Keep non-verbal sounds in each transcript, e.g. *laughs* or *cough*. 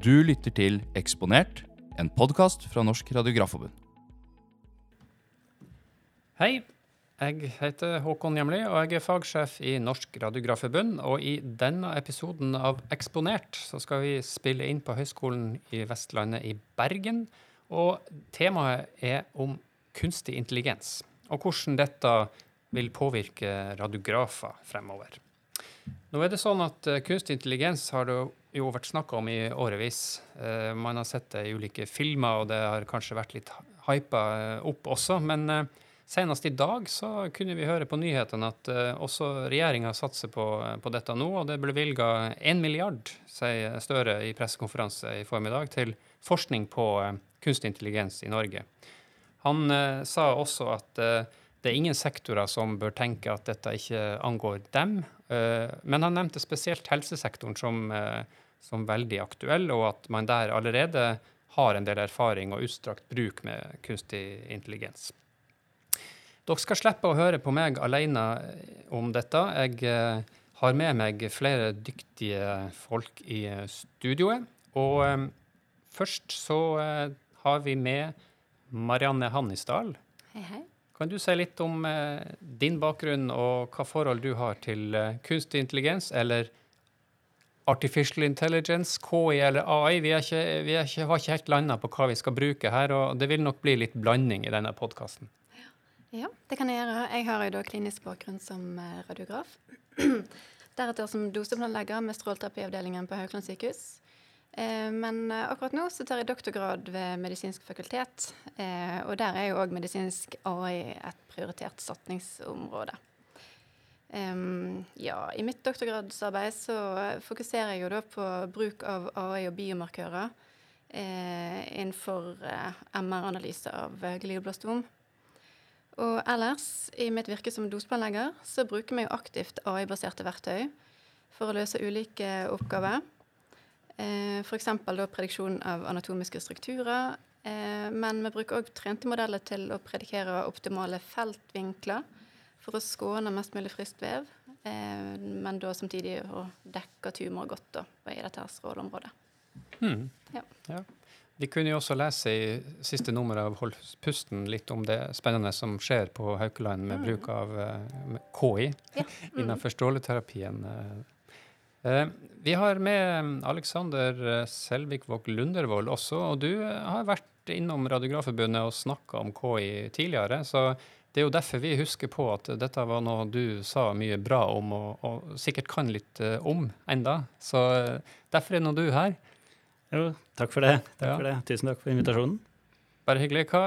Du lytter til Eksponert, en podkast fra Norsk Radiografforbund. Hei, jeg heter Håkon Hjemli, og jeg er fagsjef i Norsk Radiografforbund. Og i denne episoden av Eksponert så skal vi spille inn på Høgskolen i Vestlandet i Bergen. Og temaet er om kunstig intelligens, og hvordan dette vil påvirke radiografer fremover. Nå er det sånn at uh, Kunstig intelligens har det jo vært snakka om i årevis. Uh, man har sett det i ulike filmer, og det har kanskje vært litt hypa uh, opp også. Men senest i dag så kunne vi høre på nyhetene at også regjeringa satser på, på, dette nå. Og det ble bevilga én milliard, sier Støre i pressekonferanse i formiddag, til forskning på kunstig intelligens i Norge. Han sa også at det er ingen sektorer som bør tenke at dette ikke angår dem. Eh, men han nevnte spesielt helsesektoren som, eh, som, veldig aktuell, og at man der allerede har en del erfaring og utstrakt bruk med kunstig intelligens. Dere skal slippe å høre på meg alene om dette. Jeg har med meg flere dyktige folk i studioet. Og eh, først så har vi med Marianne Hannisdal. Hei, hei. Kan du si litt om eh, din bakgrunn og hva forhold du har til eh, kunstig intelligens, eller artificial intelligence, KI eller AI? Vi, ikke, vi ikke, har ikke helt landa på hva vi skal bruke her, og det vil nok bli litt blanding i denne podkasten. Ja, det kan jeg gjøre. Jeg har jo da klinisk bakgrunn som eh, radiograf. *clears throat* Deretter som doseplanlegger med stråleterapiavdelingen på Haukeland sykehus. Eh, men eh, akkurat nå så tar jeg doktorgrad ved Medisinsk fakultet. Og der er jo òg medisinsk AI et prioritert satsingsområde. ja, I mitt doktorgradsarbeid så fokuserer jeg jo da på bruk av AI og biomarkører innenfor MR-analyse av glioblastom. Og ellers, i mitt virke som doseplanlegger, så bruker vi jo aktivt AI-baserte verktøy for å løse ulike oppgaver. Eh, F.eks. prediksjon av anatomiske strukturer. Eh, men vi bruker òg trente modeller til å predikere optimale feltvinkler for å skåne mest mulig friskt vev, eh, men da samtidig å dekke tumor godt da, i dette stråleområdet. Hmm. Ja. ja. Vi kunne jo også lese i siste nummer av Hold pusten litt om det spennende som skjer på Haukeland med mm. bruk av uh, KI ja. mm. *laughs* innenfor stråleterapien. Uh, Eh, vi har med Alexander Selvikvåg Lundervold også, og du har vært innom Radiografforbundet og snakka om KI tidligere. så det er jo derfor vi husker på at dette var noe du sa mye bra om, og, og sikkert kan litt uh, om enda. Så uh, derfor er nå du her. Jo, takk for det. Takk ja. for det. Tusen takk for invitasjonen. Bare hyggelig. Hva,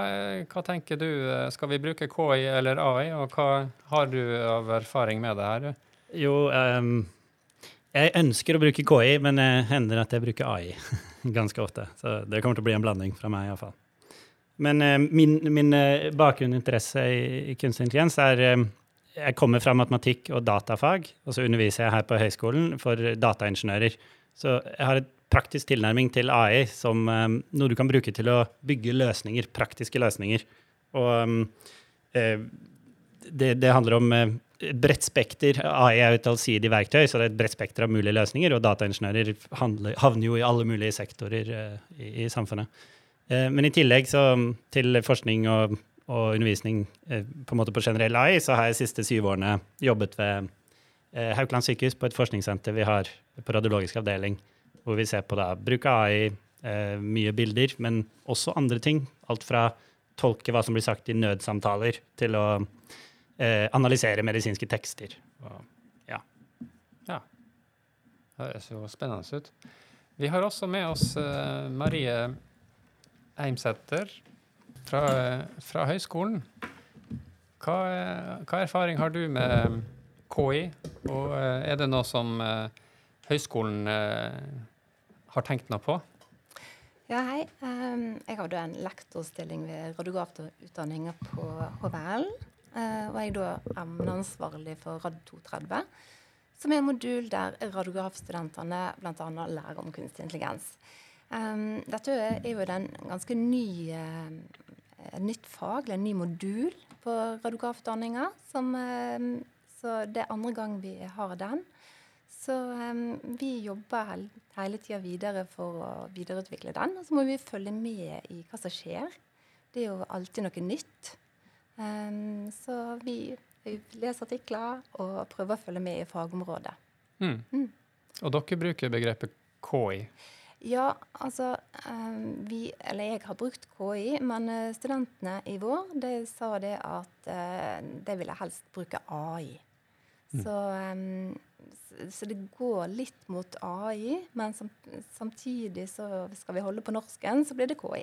hva, tenker du, skal vi bruke KI eller AI, og hva har du av erfaring med det her? Jo, um jeg ønsker å bruke KI, men det hender at jeg bruker AI *laughs* ganske ofte. Så det kommer til å bli en blanding fra meg iallfall. Men uh, min, min uh, bakgrunn i, i kunstig intelligens er uh, Jeg kommer fra matematikk og datafag, og så underviser jeg her på høyskolen for dataingeniører. Så jeg har et praktisk tilnærming til AI som um, noe du kan bruke til å bygge løsninger, praktiske løsninger. Og um, det, det, handler om bredt spekter. AI er jo et allsidig verktøy, så det er et bredt spekter av mulige løsninger. Og dataingeniører havner jo i alle mulige sektorer uh, i, i, samfunnet. Uh, men i tillegg så, til forskning og, og undervisning uh, på en måte på generell AI, så har jeg de siste syv årene jobbet ved Haukeland sykehus på et forskningssenter vi har på radiologisk avdeling, hvor vi ser på da, bruk av AI, mye bilder, men også andre ting. Alt fra tolke hva som blir sagt i nødsamtaler, til å eh, analysere medisinske tekster. Ja. ja. Høres jo spennende ut. Vi har også med oss Marie Eimsæter fra, fra høyskolen. Hva, hva, erfaring har du med KI, og uh, er det noe som uh, høyskolen har tenkt noe på? Ja, hei. Um, jeg har en lektorstilling ved radiografutdanninga på HVL. Og jeg er da emneansvarlig for Rad 230, som er en modul der radiografstudentene bl.a. lærer om kunstig intelligens. Um, dette er jo en ganske ny uh, nytt fag, eller en ny modul på radiografutdanninga. Um, så det er andre gang vi har den. Så um, vi jobber hele, hele tida videre for å videreutvikle den. Og så må vi følge med i hva som skjer. Det er jo alltid noe nytt. Så vi, vi leser artikler og prøver å følge med i fagområdet. Mm. Mm. Og dere bruker begrepet KI. Ja, altså um, vi, Eller jeg har brukt KI, men uh, studentene i vår de sa det at uh, de ville helst bruke AI. Mm. Så, så det går litt mot AI, men samtidig så skal vi holde på norsken, så blir det KI.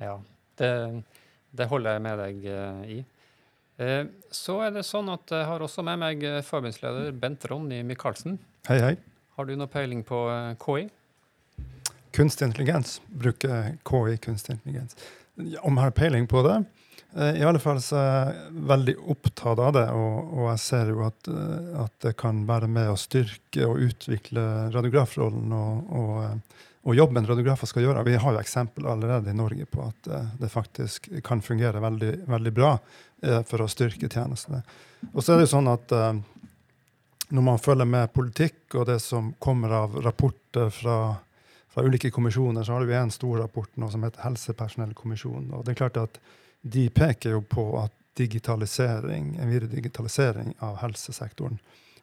Ja, det, det holder jeg med deg eh, i. Eh, så er det sånn at jeg har også med meg eh, forbundsleder Bent Ronny Michaelsen. Hei, hei. Har du noe peiling på eh, KI? Kunstig intelligens. Bruker KI kunstig intelligens. Om jeg har peiling på det? Eh, I alle fall så er jeg veldig opptatt av det, og, og jeg ser jo at, eh, at det kan være med å styrke og utvikle radiografrollen og, og, og jobben radiografer skal gjøre. Vi har jo eksempel allerede i Norge på at det faktisk kan fungere veldig, veldig bra for å styrke tjenestene. Og så er det jo sånn at når man følger med politikk og det som kommer av rapporter fra fra ulike kommisjoner, så har vi en stor rapport nå som heter Helsepersonellkommisjonen. Og det er klart at de peker jo på at digitalisering, en videre digitalisering av helsesektoren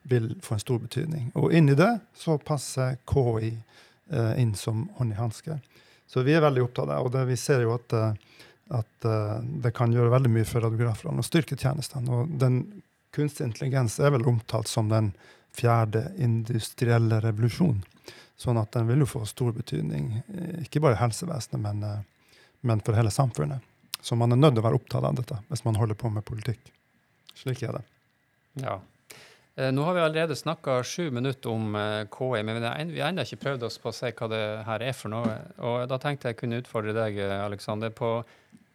vil få en stor betydning. Og inni det så passer KI eh, inn som hånd i hanske. Så vi er veldig opptatt av det. Og det, vi ser jo at, eh, at eh, det kan gjøre veldig mye for radiograferne og styrke tjenestene. Og den kunstig intelligens er vel omtalt som den fjerde industrielle revolusjonen. Sånn at den vil jo få stor betydning, eh, ikke bare i helsevesenet, men, eh, men for hele samfunnet. Så man er nødt til å være opptatt av dette hvis man holder på med politikk. Slik er det. Ja. Eh, Nå har vi allerede snakka sju minutter om KI, men vi har en- ennå ikke prøvd oss på å se hva det her er for noe. Og da tenkte jeg kunne utfordre deg, Aleksander, på å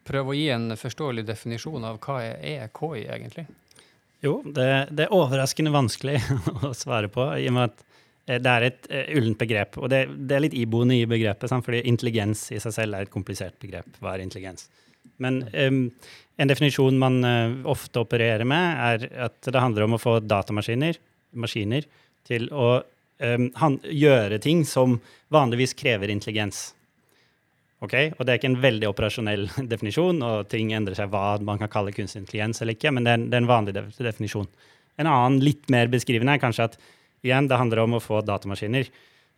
prøve å gi en forståelig definisjon av hva er, er KI egentlig? Jo, det, det er overraskende vanskelig *laughs* å svare på, i og med at eh, det er et eh, ullent begrep. Og det, det er litt iboende i begrepet, sant? fordi intelligens i seg selv er et komplisert begrep. Hva er intelligens? Men um, en definisjon man uh, ofte opererer med, er at det handler om å få datamaskiner, maskiner, til å um, han, gjøre ting som vanligvis krever intelligens. Ok, Og det er ikke en veldig operasjonell *laughs* definisjon, og ting endrer seg hva man kan kalle kunstig intelligens eller ikke, men det er, en- det er en vanlig definisjon. En annen, litt mer beskrivende, er kanskje at igjen, det handler om å få datamaskiner,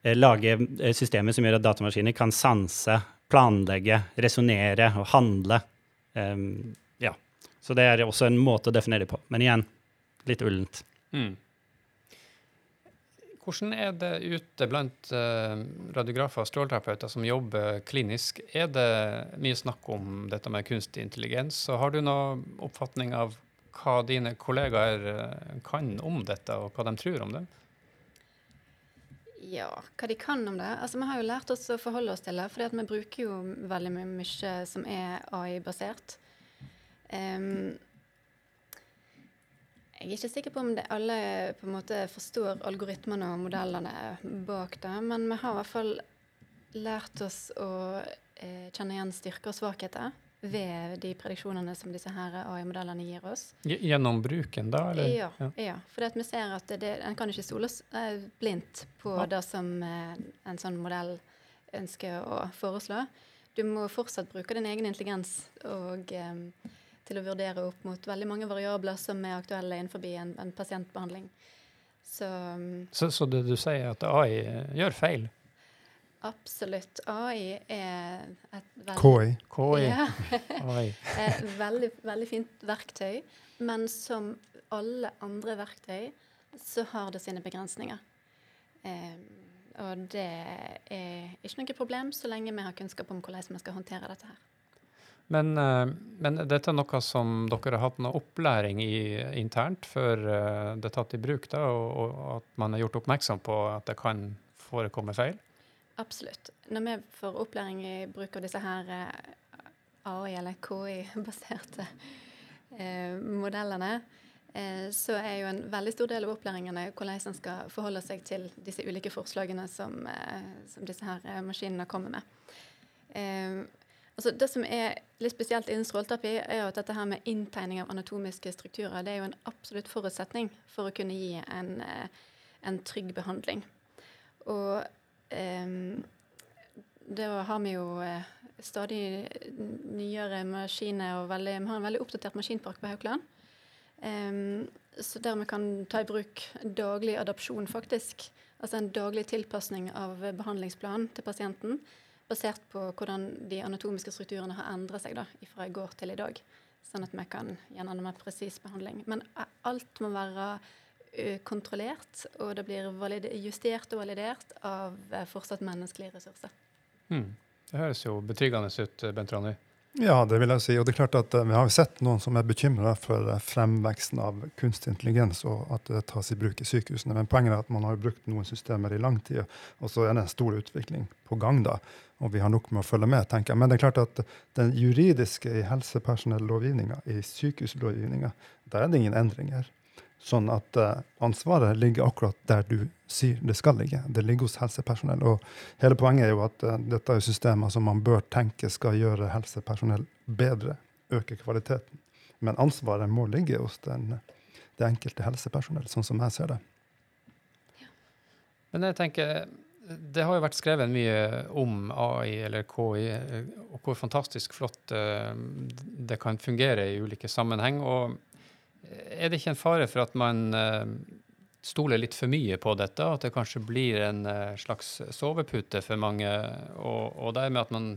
eh, lage eh, systemer som gjør at datamaskiner kan sanse, planlegge, resonnere og handle. Um, ja. Så det er også en måte å definere det på. Men igjen, litt ullent. Mm. Hvordan er det ute blant eh, radiografer og stråleterapeuter som jobber klinisk? Er det mye snakk om dette med kunstig intelligens? Og har du noen oppfatning av hva dine kollegaer eh, kan om dette, og hva de tror om det? Ja, hva de kan om det. Altså, Vi har jo lært oss å forholde oss til det, for vi bruker jo veldig mye som er AI-basert. Em, jeg er ikke sikker på om det alle på en måte forstår algoritmene og modellene bak det, men vi har i hvert fall lært oss å eh, kjenne igjen styrker og svakheter ved de prediksjonene som disse her AI-modellene gir oss. Gjennom bruken, da? Eller? Ja, ja. for vi ser at det, en kan ikke stole eh, blindt på Ja. det som eh, en sånn modell ønsker å foreslå. Du må fortsatt bruke din egen intelligens og, eh, til å vurdere opp mot veldig mange variabler som er aktuelle innenfor en, en pasientbehandling. Så mm, Så, så det du sier, er at AI gjør feil? absolutt. AI er et veldig KI. KI? Ja. AI. *laughs* Eh, veldig, veldig fint verktøy, men som alle andre verktøy så har det sine begrensninger. Eh, og det er ikke noe problem så lenge vi har kunnskap om hvordan vi skal håndtere dette her. Men, eh, men dette er noe som dere har hatt noe opplæring i internt før eh, det er tatt i bruk, da, og, og at man er gjort oppmerksom på at det kan forekomme feil? Absolutt. Når vi får opplæring i bruk av disse her eh, AI- eller KI-baserte *laughs* eh, modellene, eh, så er jo en veldig stor del av opplæringene hvordan en skal forholde seg til disse ulike forslagene som, eh, som disse her maskinene kommer med. Eh, altså det som er litt spesielt innen stråleterapi, er at dette her med inntegning av anatomiske strukturer det er jo en absolutt forutsetning for å kunne gi en, eh, en trygg behandling. Og um, da har vi jo uh, stadig nyere maskiner, og veldig, vi har en veldig oppdatert maskinpark på Haukeland. Um, så der vi kan ta i bruk daglig adopsjon, faktisk. Altså en daglig tilpasning av behandlingsplanen til pasienten basert på hvordan de anatomiske strukturene har endret seg da, fra i går til i dag. Sånn at vi kan gjennom mer presis behandling. Men alt må være kontrollert, og det blir justert og validert av fortsatt menneskelige ressurser. Mm. Det høres jo betryggende ut, Bent Ronny. Ja, det vil jeg si. Og det er klart at Vi har sett noen som er bekymra for fremveksten av kunstig intelligens og at det tas i bruk i sykehusene. Men poenget er at man har brukt noen systemer i lang tid, og så er det en stor utvikling på gang. da, Og vi har nok med å følge med, tenker jeg. Men det er klart at den juridiske i helsepersonellovgivninga, i sykehuslovgivninga, der er det ingen endringer. Sånn at uh, ansvaret ligger akkurat der du sier det skal ligge. Det ligger hos helsepersonell. Og hele poenget er jo at uh, dette er systemer som man bør tenke skal gjøre helsepersonell bedre, øke kvaliteten. Men ansvaret må ligge hos den, det enkelte helsepersonell, sånn som jeg ser det. Men jeg tenker, det har jo vært skrevet mye om AI eller KI, og hvor fantastisk flott uh, det kan fungere i ulike sammenheng. og er det ikke en fare for at man uh, stoler litt for mye på dette, at det kanskje blir en uh, slags sovepute for mange, og, og dermed at man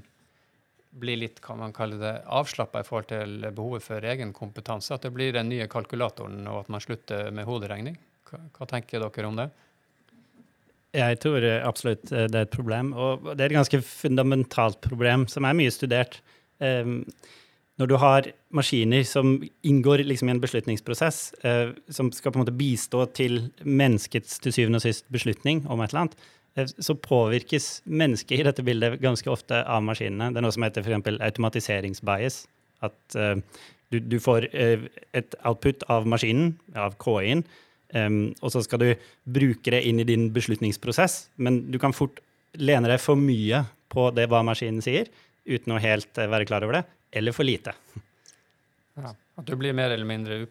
blir litt kan man kalle det, avslappa i forhold til behovet for egen kompetanse? At det blir den nye kalkulatoren, og at man slutter med hoderegning? Hva, hva tenker dere om det? Jeg tror absolutt det er et problem, og det er et ganske fundamentalt problem som er mye studert. Um, når du har maskiner som inngår liksom i en beslutningsprosess, eh, som skal på en måte bistå til menneskets til syvende og sist beslutning om et eller annet, eh, så påvirkes mennesket i dette bildet ganske ofte av maskinene. Det er noe som heter f.eks. automatiseringsbias. At uh, du, du, får uh, et output av maskinen, av KI-en, um, og så skal du bruke det inn i din beslutningsprosess, men du kan fort lene deg for mye på det hva maskinen sier, uten å helt uh, være klar over det eller for lite. Ja, At du blir mer eller mindre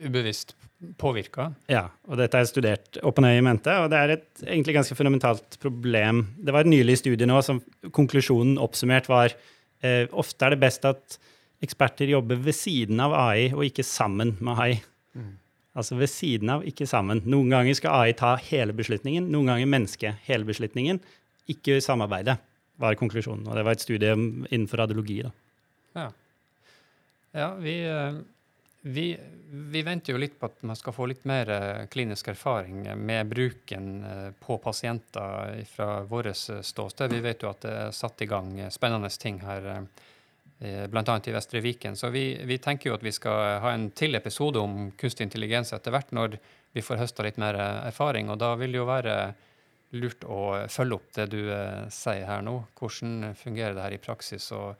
ubevisst påvirka? Ja, og dette er studert opp og ned i mente, og det er et egentlig ganske fundamentalt problem. Det var et nylig studie nå som konklusjonen oppsummert var eh, ofte er det best at eksperter jobber ved siden av AI og ikke sammen med AI. Mm. Altså ved siden av, ikke sammen. Noen ganger skal AI ta hele beslutningen, noen ganger mennesket hele beslutningen. Ikke samarbeide, var konklusjonen. Og det var et studie innenfor radiologi. da. Ja, ja vi, eh, vi, vi, venter jo litt på at man skal få litt mer eh, klinisk erfaring med bruken eh, på pasienter fra vårt ståsted. Vi vet jo at det er satt i gang spennende ting her, bl.a. i Vestre Viken. Så vi, vi, tenker jo at vi skal ha en til episode om kunstig intelligens etter hvert, når vi får høsta litt mer erfaring. Og da vil det jo være lurt å følge opp det du sier her nå. Hvordan fungerer det her i praksis? og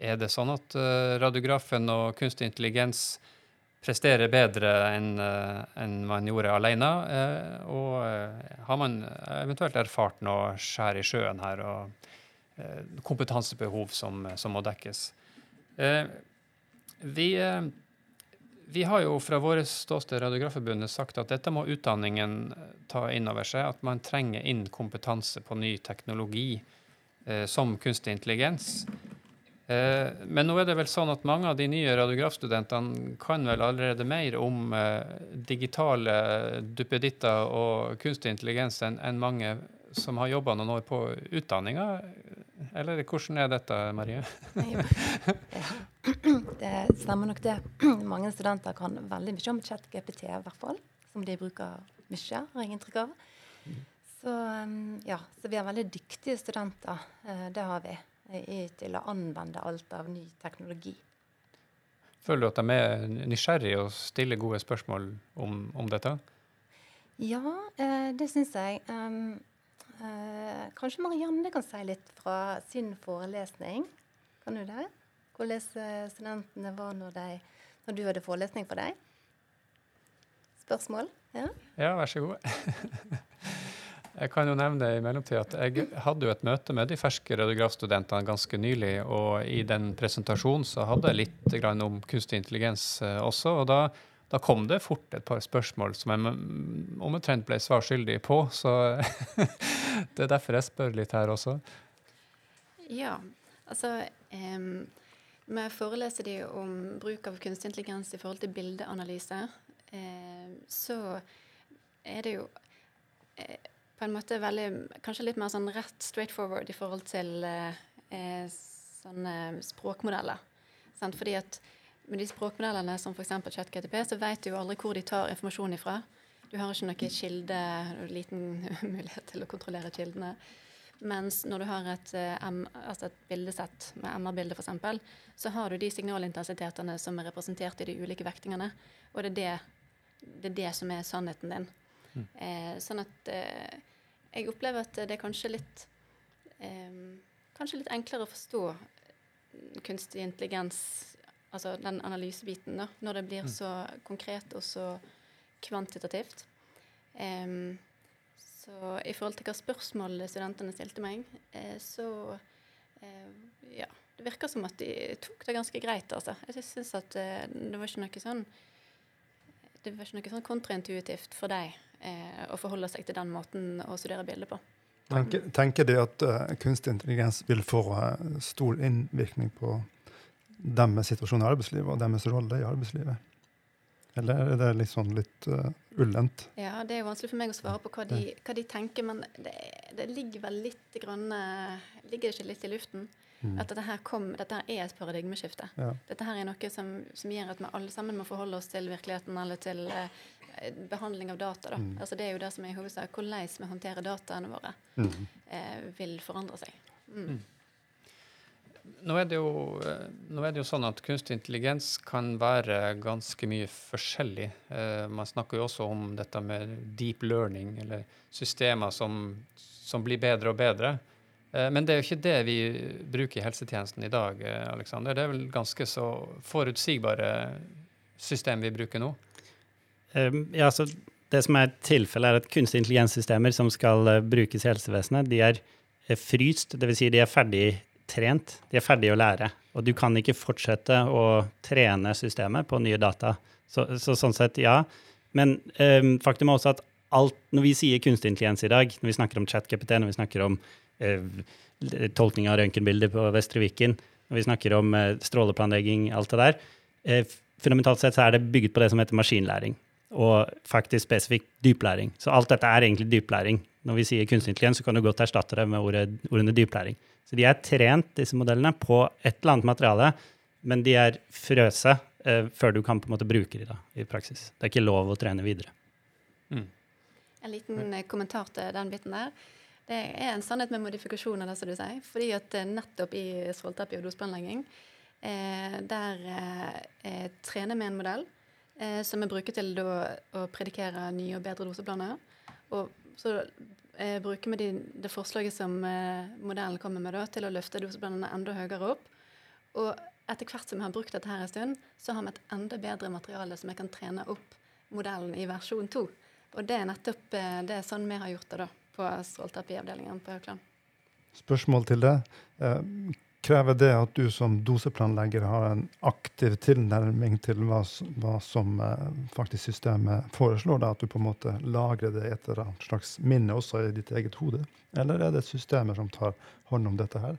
er det sånn at uh, radiografen og kunstig intelligens presterer bedre enn uh, en man gjorde alene? Uh, og har man eventuelt erfart noe skjær i sjøen her, og kompetansebehov som, som, må dekkes? vi, vi har jo fra vårt ståsted Radiografforbundet sagt at dette må utdanningen ta inn over seg. At man trenger inn kompetanse på ny teknologi som kunstig intelligens. Eh, men nå er det vel sånn at mange av de nye radiografstudentene kan vel allerede mer om eh, digitale duppeditter og kunstig intelligens enn mange som har jobba noen år på utdanninga. Eller hvordan er dette, Marie? *laughs* Det stemmer nok det. Mange studenter kan veldig mye om ChatGPT, i hvert fall. Som de bruker mye, har jeg inntrykk av. Så, ja, så vi har veldig dyktige studenter. Eh, det har vi i, til å anvende alt av ny teknologi. Føler du at de er nysgjerrige og stiller gode spørsmål om, om dette? Ja, eh, det syns jeg. Um, eh, kanskje Marianne kan si litt fra sin forelesning. Kan du det? Hvordan studentene var når, de, når du hadde forelesning for dem? Spørsmål? Ja, ja vær så god. *laughs* Jeg kan jo nevne i mellomtida at jeg hadde jo et møte med de ferske radiografstudentene ganske nylig, og i den presentasjonen så hadde jeg litt om kunstig intelligens eh, også. og da da kom det fort et par spørsmål som jeg omtrent ble svar skyldig på. Så *laughs* det er derfor jeg spør litt her også. Ja, altså um, jeg foreleser de om bruk av kunstig intelligens i forhold til bildeanalyse, eh, så er det jo eh, på en måte veldig Kanskje litt mer sånn rett straight forward i forhold til eh, eh sånne språkmodeller. Sant? Fordi at med de språkmodellene som f.eks. ChatGTP, så vet du jo aldri hvor de tar informasjon ifra. Du har ikke noe kilde, liten *laughs* mulighet til å kontrollere kildene. Mens når du har et, um, altså et bildesett med MR-bilde, f.eks., så har du de signalintensitetene som er representert i de ulike vektingene. Og det er det, det, er det som er sannheten din. Mm. Eh, sånn at eh, jeg opplever at det er kanskje litt eh, Kanskje litt enklere å forstå kunstig intelligens altså den analysebiten, da, når det blir mm. så konkret og så kvantitativt. Eh, så i forhold til hva spørsmål studentene stilte meg, eh, så eh, ja, det virker som at de tok det ganske greit, altså. Jeg syns at eh, det var ikke noe sånn det var ikke noe sånn kontraintuitivt for deg eh, å forholde seg til den måten å studere bilder på. Tenker, tenker de at uh, kunstig intelligens vil få uh, stor innvirkning på deres situasjon i arbeidslivet og deres rolle i arbeidslivet? Eller er det litt sånn litt uh, ullent? Ja, Det er jo vanskelig for meg å svare på hva de, hva de tenker, men det, det, ligger vel litt grann, Ligger det ikke litt i luften? Mm. At dette her, kom, dette her er et paradigmeskifte. Ja. Dette her er noe som, som, gjør at vi alle sammen må forholde oss til virkeligheten eller til eh, behandling av data. Mm. Altså, det er jo det som er i hovedsak hvordan vi håndterer dataene våre, mm. eh, vil forandre seg. Mm. mm nå er, jo, eh, nå er, det jo, sånn at kunstig intelligens kan være ganske mye forskjellig. Eh, man snakker jo også om dette med deep learning, eller systemer som, som blir bedre og bedre. Eh, men det er jo ikke det vi bruker i helsetjenesten i dag. Eh, Alexander. Det er vel ganske så forutsigbare system vi bruker nå? Um, ja, altså, det som er tilfellet, er at kunstig intelligenssystemer som skal uh, brukes i helsevesenet, de er fryst, dvs. Si de er ferdig trent, de er ferdige å lære. Og du kan ikke fortsette å trene systemet på nye data. Så, så sånn sett, ja. Men um, faktum er også at alt, når vi sier kunstig intelligens i dag, når vi snakker om ChatGPT, når vi snakker om tolkning av røntgenbilder på Vestre Viken, når vi snakker om uh, stråleplanlegging, alt det der, uh, fundamentalt sett så er det bygget på det som heter maskinlæring. Og faktisk spesifikk dyplæring. Så alt dette er egentlig dyplæring. Når vi sier kunstig intelligens, så kan du godt erstatte det med ordet, ordene dyplæring. Så de er trent, disse modellene, på et eller annet materiale, men de er frøse eh, før du kan på en måte bruke de da, i praksis. Det er ikke lov å trene videre. Mm. En liten eh, kommentar til den biten der. Det er en sannhet med modifikasjoner, det som du sier. fordi at eh, nettopp i stråleterapi og doseplanlegging, eh, der eh, trener vi en modell eh, som vi bruker til da, å predikere nye og bedre doseplaner. Og så eh, bruker vi de, det forslaget som eh, modellen kommer med, da, til å løfte doseplanene enda høyere opp. Og etter hvert som vi har brukt dette her en stund, så har vi et enda bedre materiale som vi kan trene opp modellen i versjon 2. Og det er nettopp eh, det er sånn vi har gjort det da, på strålterapiavdelingen på Haukeland. Spørsmål til det. Eh, krever det at du som doseplanlegger har en aktiv tilnærming til hva, hva som eh, faktisk systemet foreslår? Da, at du på en måte lagrer det i et eller annet slags minne også i ditt eget hode? Eller er det systemer som tar hånd om dette her?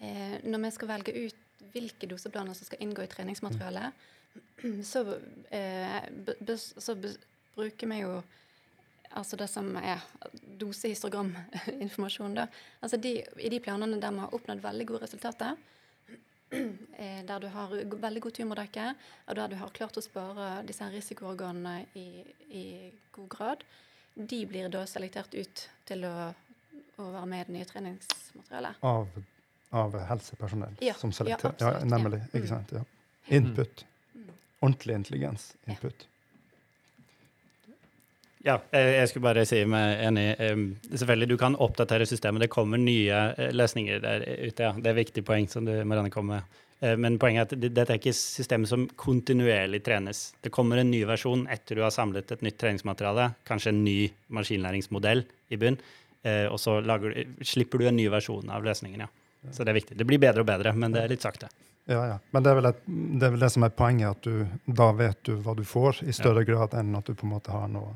Eh, når vi skal velge ut hvilke doseplaner som skal inngå i treningsmaterialet, mm. så, eh, så bruker vi jo altså det som er dosehistograminformasjon, *laughs* da. Altså de, I de planene der vi har oppnådd veldig gode resultater, *clears throat* eh, der du har veldig god tumordekke, og der du har klart å spare disse risikoorganene i, i, god grad, de blir da selektert ut til å, å være med i det nye treningsmateriellet. Av, av helsepersonell ja, som selekterer? Ja, absolutt, ja, nemlig. Ikke mm. sant? Ja. Input. Mm. Ordentlig intelligens. Input. Ja, jeg skulle bare si meg enig. Selvfølgelig, du kan oppdatere systemet. Det kommer nye eh, løsninger der ute. ja. Det er et viktig poeng som du, Marianne kom med. Eh, men poenget er at dette er ikke systemet som kontinuerlig trenes. Det kommer en ny versjon etter du har samlet et nytt treningsmateriale, kanskje en ny maskinlæringsmodell i bunn, eh, og så lager, slipper du en ny versjon av løsningen. ja. Så det er viktig. Det blir bedre og bedre, men det er litt sakte. Ja, ja. Men det er, vel et, det er vel det som er poenget, at du, da vet du hva du får, i større grad enn at du på en måte har noe,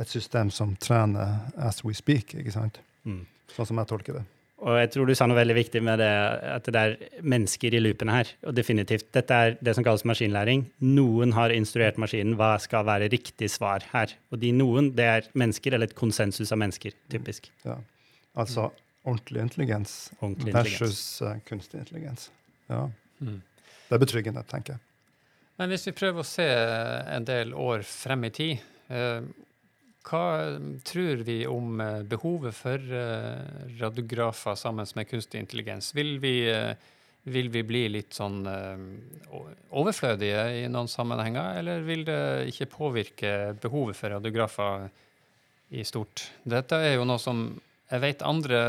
et system som trener as we speak. ikke sant? Mm. Sånn som jeg tolker det. Og jeg tror du sa noe veldig viktig med det, at det er mennesker i loopene her. Og definitivt. Dette er det som kalles maskinlæring. Noen har instruert maskinen hva skal være riktig svar her. Og de noen, det er mennesker, eller et konsensus av mennesker, typisk. Ja. Altså ordentlig intelligens Ordentlig versus uh, kunstig intelligens. Ja. Mm. Det er betryggende, tenker jeg. Men hvis vi prøver å se en del år frem i tid, eh, hva tror vi om eh, behovet for eh, radiografer sammen med kunstig intelligens? Vil vi, eh, vil vi bli litt sånn eh, overflødige i noen sammenhenger, eller vil det ikke påvirke behovet for radiografer i stort? Dette er jo noe som jeg vet andre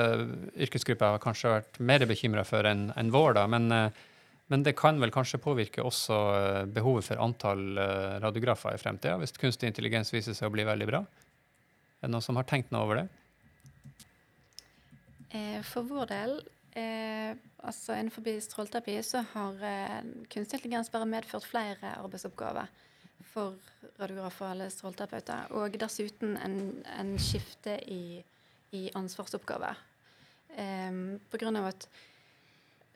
yrkesgrupper har kanskje vært mer bekymra for enn en vår, da, men eh, men det kan vel kanskje påvirke også eh, behovet for antall eh, radiografer i fremtida, hvis kunstig intelligens viser seg å bli veldig bra? Er det noen som har tenkt noe over det? Eh, for vår del, eh, altså innenfor stråleterapi, så har eh, kunstig intelligens bare medført flere arbeidsoppgaver for radiografer eller stråleterapeuter. Og dessuten en, en skifte i, i ansvarsoppgaver. Eh, av at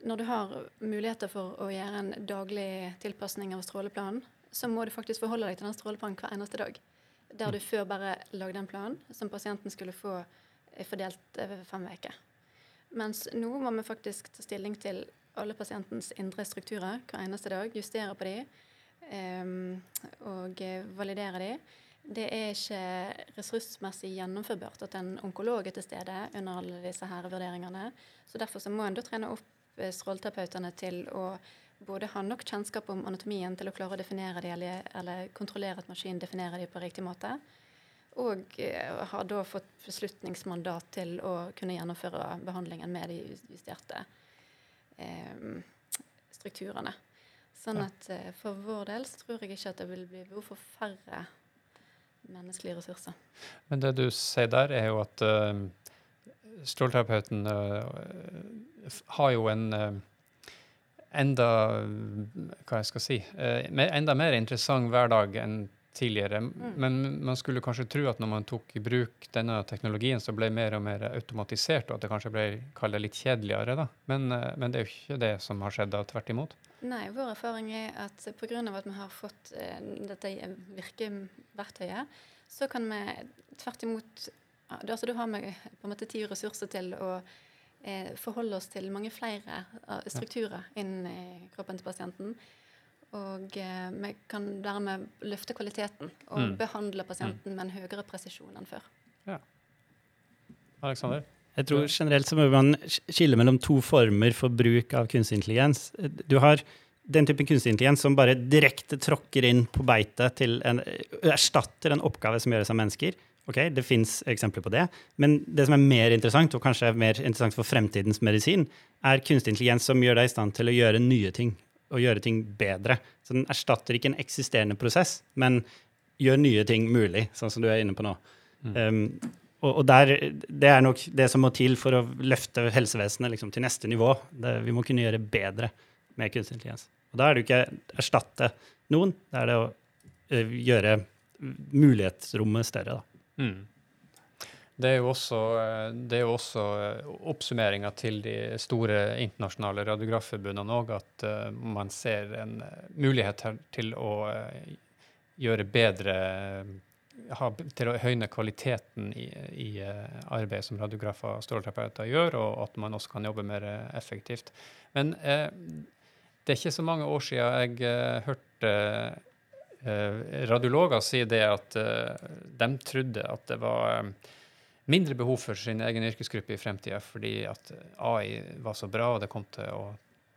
når du har muligheter for å gjøre en daglig tilpasning av stråleplanen, så må du faktisk forholde deg til den stråleplanen hver eneste dag. Der du før bare lagde en plan som pasienten skulle få eh, fordelt over fem uker. Mens nå må vi faktisk ta stilling til alle pasientens indre strukturer hver eneste dag, justere på de ehm, og eh, validere de. Det er ikke ressursmessig gjennomførbart at en onkolog er til stede under alle disse her vurderingene. Så derfor så må en da trene opp eh, stråleterapeutene til å både ha nok kjennskap om anatomien til å klare å definere de, eller, eller kontrollere at maskinen definerer de på riktig måte. Og eh, har da fått beslutningsmandat til å kunne gjennomføre behandlingen med de justerte eh, strukturene. Sånn at eh, for vår del så tror jeg ikke at det vil bli behov for færre menneskelige ressurser. Men det du sier der, er jo at uh, stråleterapeuten uh, har jo en enda Hva jeg skal si mer, Enda mer interessant hverdag enn tidligere. Men man skulle kanskje tro at når man tok i bruk denne teknologien, så ble det mer og mer automatisert, og at det kanskje ble litt kjedeligere. da. Men, uh, men det er jo ikke det som har skjedd, da, tvert imot. Nei, vår erfaring er at pga. at vi har fått eh, dette virkeverktøyet, så kan vi tvert imot da- altså, Da har vi på en måte og ressurser til å eh, forholde oss til mange flere eh, strukturer innen eh, kroppen til pasienten. Og eh, vi kan dermed løfte kvaliteten og Mm. behandle pasienten med en høyere presisjon enn før. Alexander? Jeg tror generelt så må man skille mellom to former for bruk av kunstig intelligens. Du har den typen kunstig intelligens som bare direkte tråkker inn på beitet til en erstatter en oppgave som gjøres av mennesker. Ok, Det fins eksempler på det. Men det som er mer interessant, og kanskje mer interessant for fremtidens medisin, er kunstig intelligens som gjør deg i stand til å gjøre nye ting. Og gjøre ting bedre. Så den erstatter ikke en eksisterende prosess, men gjør nye ting mulig, sånn som du er inne på nå. Um, og, og der, det er nok det som må til for å løfte helsevesenet liksom, til neste nivå. Det, vi må kunne gjøre bedre med kunstig intelligens. Og da er det jo ikke erstatte noen, det er det å eh, gjøre mulighetsrommet større. Da. Mm. Det er jo også, eh, det også eh, oppsummeringa til de store internasjonale radiografforbundene òg, at eh, man ser en mulighet til å gjøre bedre Til å høyne kvaliteten i, i arbeidet som radiografer og stråleterapeuter gjør, og at man også kan jobbe mer effektivt. Men eh, det er ikke så mange år siden jeg hørte radiologer sier det at eh, de trodde at det var eh, mindre behov for sin egen yrkesgruppe i fremtida fordi at AI var så bra, og det kom til å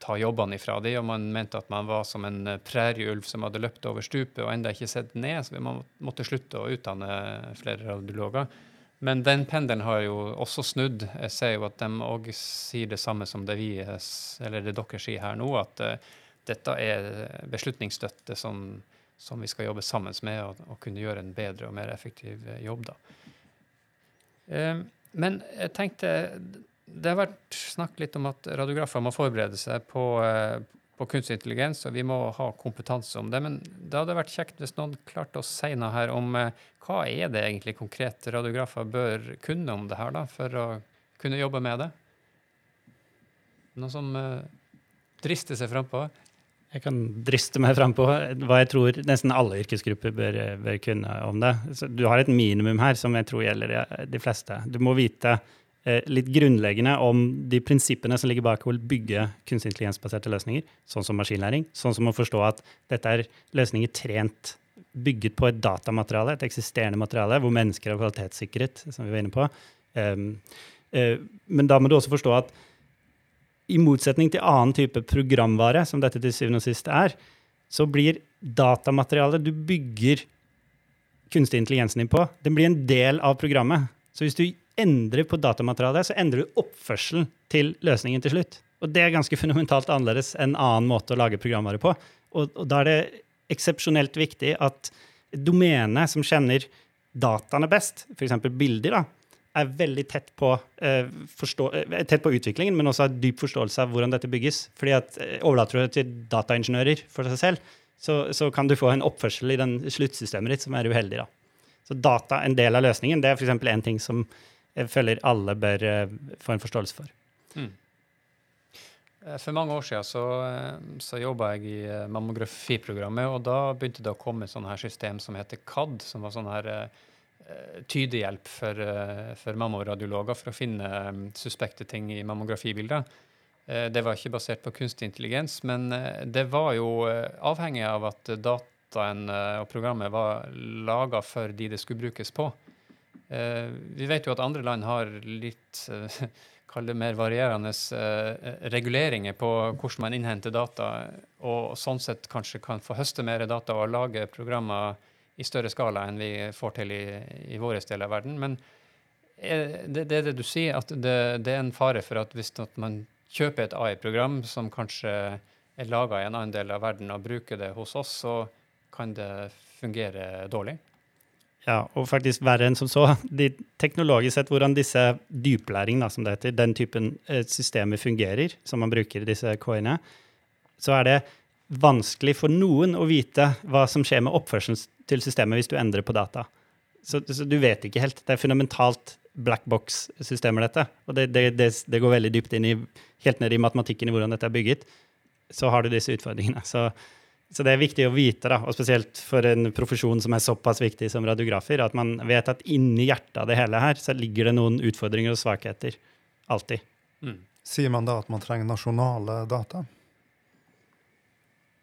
ta jobbene ifra dem. og man mente at man var som en eh, prærieulv som hadde løpt over stupet og enda ikke sett ned, så man måtte slutte å utdanne flere radiologer. Men den pendelen har jo også snudd. Jeg ser jo at de òg sier det samme som det vi, eh, eller det dere sier her nå, at eh, dette er beslutningsstøtte som, som vi skal jobbe sammen med, og, og kunne gjøre en bedre og mer effektiv eh, jobb. da. Eh, men jeg tenkte Det har vært snakk litt om at radiografer må forberede seg på, eh, på kunstig intelligens, og vi må ha kompetanse om det. Men det hadde vært kjekt hvis noen klarte å si noe her om hva er det egentlig konkret radiografer bør kunne om det her, da, for å kunne jobbe med det? Noen som uh, drister seg frampå? Jeg kan driste meg fram på hva jeg tror nesten alle yrkesgrupper bør, bør kunne om det. Så du har et minimum her som jeg tror gjelder de, fleste. Du må vite eh, litt grunnleggende om de prinsippene som ligger bak å bygge kunstig intelligensbaserte løsninger, sånn som maskinlæring. Sånn som å forstå at dette er løsninger trent, bygget på et datamateriale, et eksisterende materiale, hvor mennesker har kvalitetssikret, som vi var inne på. Um, uh, men da må du også forstå at i motsetning til annen type programvare, som dette til syvende og sist er, så blir datamaterialet du bygger kunstig intelligensen din på, den blir en del av programmet. Så hvis du endrer på datamaterialet, så endrer du oppførselen til løsningen til slutt. Og det er ganske fundamentalt annerledes enn en annen måte å lage programvare på. Og, og da er det eksepsjonelt viktig at domenet som kjenner dataene best, f.eks. bilder, da, er veldig tett på, eh, forstå, eh, tett på, utviklingen, men også har dyp forståelse av hvordan dette bygges. Fordi at eh, Overlater du det til dataingeniører for seg selv, så, så, kan du få en oppførsel i den sluttsystemet ditt som er uheldig. da. Så data, en del av løsningen, det er f.eks. en ting som jeg føler alle bør eh, få en forståelse for. Mm. For mange år siden så, så jobba jeg i mammografiprogrammet, og da begynte det å komme sånt her system som heter CAD, som var sånn her Eh, tydehjelp for, eh, for mammoradiologer for å finne eh, suspekte ting i mammografibilder. Det var ikke basert på kunstig intelligens, men det var jo avhengig av at dataen og programmet var laga for de det skulle brukes på. Vi vet jo at andre land har litt *laughs* kall det mer varierende reguleringer på hvordan man innhenter data, og sånn sett kanskje kan få høste mer data og lage programmer i større skala enn vi får til i, i vår del av verden. Men det, det er det du sier, at det, det, er en fare for at hvis at man kjøper et AI-program som kanskje er laga i en annen del av verden, og bruker det hos oss, så kan det fungere dårlig. Ja, og faktisk verre enn som så. De, teknologisk sett, hvordan disse dyplæring, da, som det heter, den typen eh, systemer fungerer, som man bruker i disse KI-ene, så er det vanskelig for noen å vite hva som skjer med oppførselen til systemet hvis du endrer på data. Så, så du vet ikke helt. Det er fundamentalt black box-systemer, dette. Og det, det, det, det, går veldig dypt inn i, helt ned i matematikken i hvordan dette er bygget. Så har du disse utfordringene. Så, så det er viktig å vite, da, og spesielt for en profesjon som er såpass viktig som radiografer, at man vet at inni hjertet av det hele her så ligger det noen utfordringer og svakheter. Alltid. Mm. Sier man da at man trenger nasjonale data?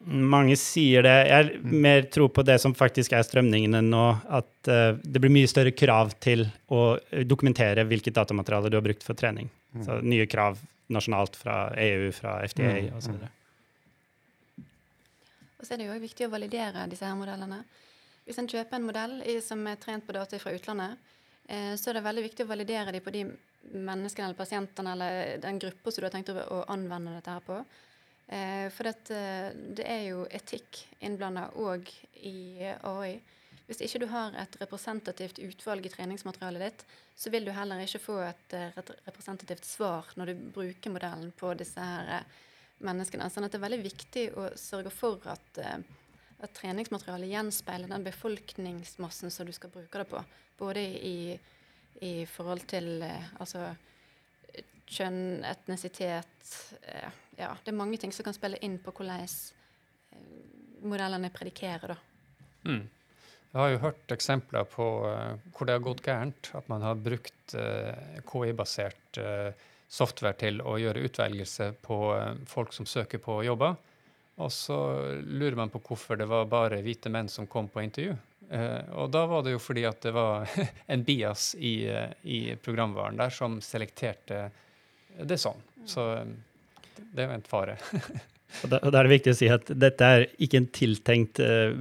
Mange sier det. Jeg mm. mer tror på det som faktisk er strømningene nå, at uh, det blir mye større krav til å dokumentere hvilket datamateriale du har brukt for trening. Mm. Så nye krav nasjonalt fra EU, fra FDA mm. osv. Og så er det jo viktig å validere disse her modellene. Hvis en kjøper en modell som er trent på data fra utlandet, eh, så er det veldig viktig å validere dem på de menneskene eller pasientene eller den gruppa som du har tenkt å anvende dette her på. Eh, for det, eh, det, er jo etikk innblanda òg i AI. Hvis ikke du har et representativt utvalg i treningsmaterialet ditt, så vil du heller ikke få et, eh, representativt svar når du bruker modellen på disse her menneskene. Sånn at det er veldig viktig å sørge for at, at treningsmaterialet gjenspeiler den befolkningsmassen som du skal bruke det på. Både i, i forhold til altså, kjønn, etnisitet eh, Ja, det er mange ting som kan spille inn på hvordan eh, modellene predikerer, da. Mm. Jeg har jo hørt eksempler på uh, hvor det har gått gærent. At man har brukt uh, KI-basert uh, software til å gjøre utvelgelse på folk som søker på jobber. Og så lurer man på hvorfor det var bare hvite menn som kom på intervju. og da var det jo fordi at det var *laughs* en bias i, i programvaren der som selekterte det er sånn. Så um, det er jo en fare. *laughs* og, da, er det viktig å si at dette er ikke en tiltenkt eh,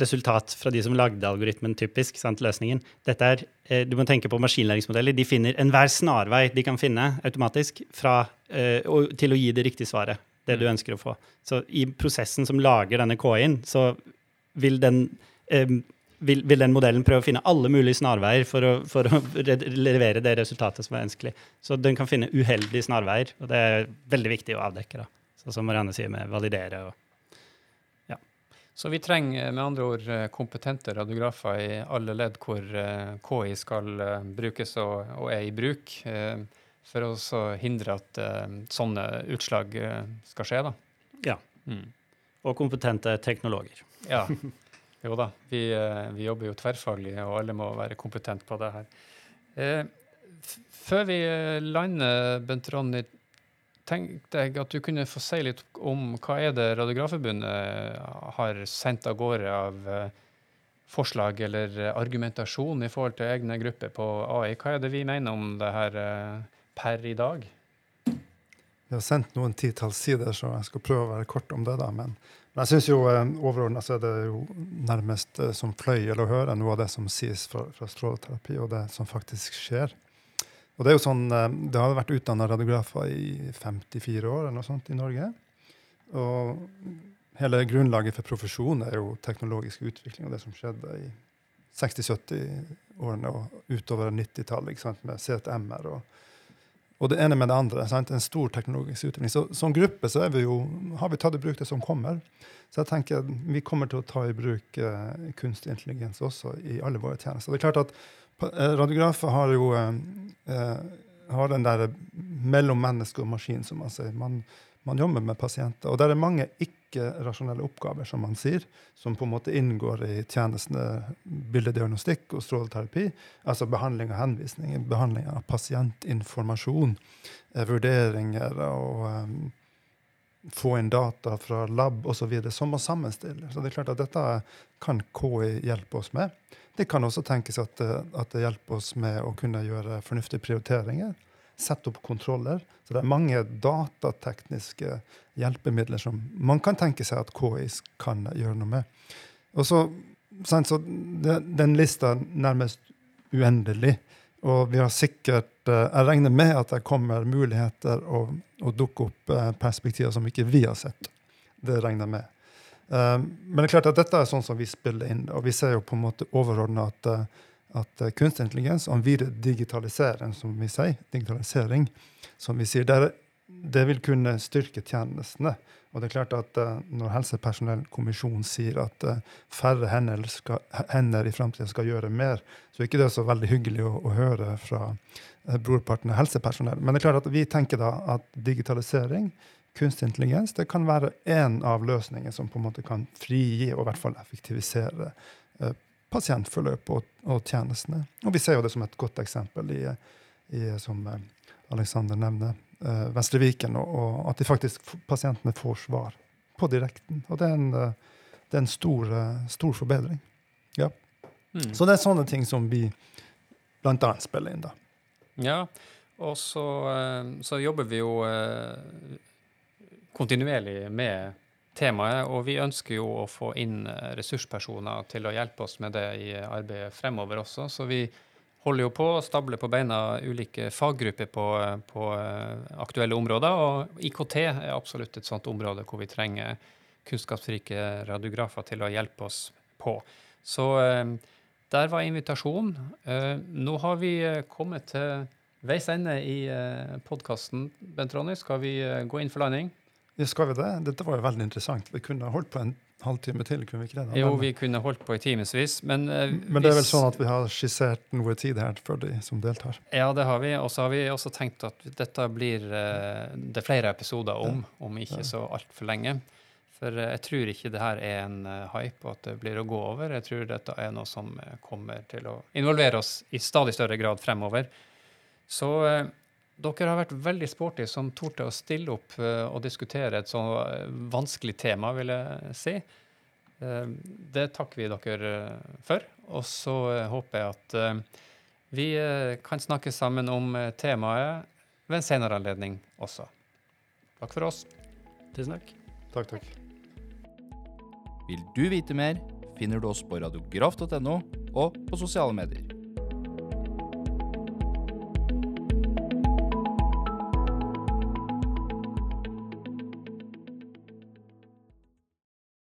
resultat fra de som lagde algoritmen, typisk, sant, løsningen. Dette er, eh, Du må tenke på maskinlæringsmodeller. De finner enhver snarvei de kan finne automatisk fra, eh, til å gi det riktige svaret. Det du mm. ønsker å få. Så i prosessen som lager denne KI-en, så vil den um, vil, vil, den modellen prøve å finne alle mulige snarveier for å, for å levere det resultatet som er ønskelig. Så den kan finne uheldige snarveier, og det er veldig viktig å avdekke. da. Så Så som Marianne sier, med validere og ja. Så vi trenger med andre ord eh, kompetente radiografer i alle ledd hvor eh, KI skal eh, brukes og, og er i bruk, for å så hindre at sånne utslag skal skje. da. Ja. Mm. og kompetente teknologer. Ja. *laughs* Jo da, vi, eh, vi jobber jo tverrfaglig, og alle må være kompetente på det her. Eh, før vi eh, lander, Bent Ronny, tenkte jeg at du kunne få si litt om hva er det Radiografforbundet har sendt av gårde av forslag eller argumentasjon i forhold til egne grupper på AI. Hva er det vi mener om det her per i dag? Vi har sendt noen titalls sider, så jeg skal prøve å være kort om det. da, Men, men jeg syns jo eh, overordna så er det jo nærmest eh, som fløyel å høre noe av det som sies fra, fra stråleterapi, og det som faktisk skjer. Og Det er jo sånn, eh, det har vært utdanna radiografer i 54 år eller noe sånt i Norge. Og hele grunnlaget for profesjonen er jo teknologisk utvikling og det som skjedde i 60-70-årene og utover 90-tallet ikke sant, med CTMR og og det ene med det andre. Sant? En stor teknologisk utvikling. Så Som gruppe så vi jo, har vi tatt i bruk det som kommer. Så jeg tenker vi kommer til å ta i bruk eh, kunstig intelligens også i alle våre tjenester. Det er klart at eh, Radiografer har jo eh, eh, har den der mellom menneske og maskin, som man sier. Man, man jobber med pasienter. Og der er mange ikke-rasjonelle oppgaver, som man sier, som på en måte inngår i tjenestene bildediagnostikk og stråleterapi. Altså behandling av henvisninger, behandling av pasientinformasjon, eh, vurderinger og um, få inn data fra lab osv. som må sammenstiller. Så det er klart at dette kan KI hjelpe oss med. Det kan også tenkes at, at det hjelper oss med å kunne gjøre fornuftige prioriteringer. Sette opp kontroller. Så det er mange datatekniske hjelpemidler som man kan tenke seg at KI kan gjøre noe med. Og så, så Den lista er nærmest uendelig. Og vi har sikkert eh, Jeg regner med at det kommer muligheter å, å dukke opp eh, perspektiver som ikke vi har sett. Det regner jeg med. Um, men det er klart at dette er sånn som vi spiller inn, og vi ser jo på en måte overordna at, eh, at eh, kunstig intelligens og videre digitalisering, som vi sier, digitalisering, som vi sier, det, det vil kunne styrke tjenestene. Og det er klart at eh, når Helsepersonellkommisjonen sier at eh, færre hender, skal, hender i framtida skal gjøre mer, så er ikke det så veldig hyggelig å, å høre fra brorparten av helsepersonell. Men det er klart at vi tenker da at digitalisering, kunstig intelligens, det kan være en av løsningene som på en måte kan frigi og i hvert fall effektivisere eh, pasientforløp og, og tjenestene. Og vi ser jo det som et godt eksempel i, i som Aleksander Alexander nevner, uh, Vestre Viken, og, og at de faktisk pasientene får svar på direkten. Og det er en, uh, det er en stor, uh, stor forbedring. Mm. Så det er sånne ting som vi annet spiller inn, da. Ja, og så, eh, så jobber vi jo eh, kontinuerlig med temaet, og vi ønsker jo å få inn eh, ressurspersoner til å hjelpe oss med det i arbeidet fremover også. Så vi holder jo på å stable på beina ulike faggrupper på, eh, på eh, aktuelle områder, og IKT er absolutt et sånt område hvor vi trenger kunnskapsrike radiografer til å hjelpe oss på. Så der var invitasjonen. Nå har vi kommet til veis ende i podkasten. Bent Ronny, skal vi gå inn for landing? Ja, skal vi det? Dette var jo veldig interessant. Vi kunne holdt på en halvtime til. kunne vi ikke det? Jo, vi kunne holdt på i timevis, men uh, Men det er vel hvis- sånn at vi har skissert noe tid her for de som deltar. Ja, det har vi. Og så har vi også tenkt at dette blir uh, det flere episoder om, om ikke Ja. så altfor lenge. For eh, jeg tror ikke det her er en hype, og at det blir å gå over. Jeg tror dette er noe som kommer til å involvere oss i stadig større grad fremover. Så dere har vært veldig sporty som torde å stille opp eh, og diskutere et så eh, vanskelig tema, vil jeg si. Eh, det takker vi dere for. Og så håper jeg at vi kan snakke sammen om temaet ved en senere anledning også. Takk for oss. Tusen takk. Takk, takk. Vil du vite mer, finner du oss på radiograf.no og på sosiale medier.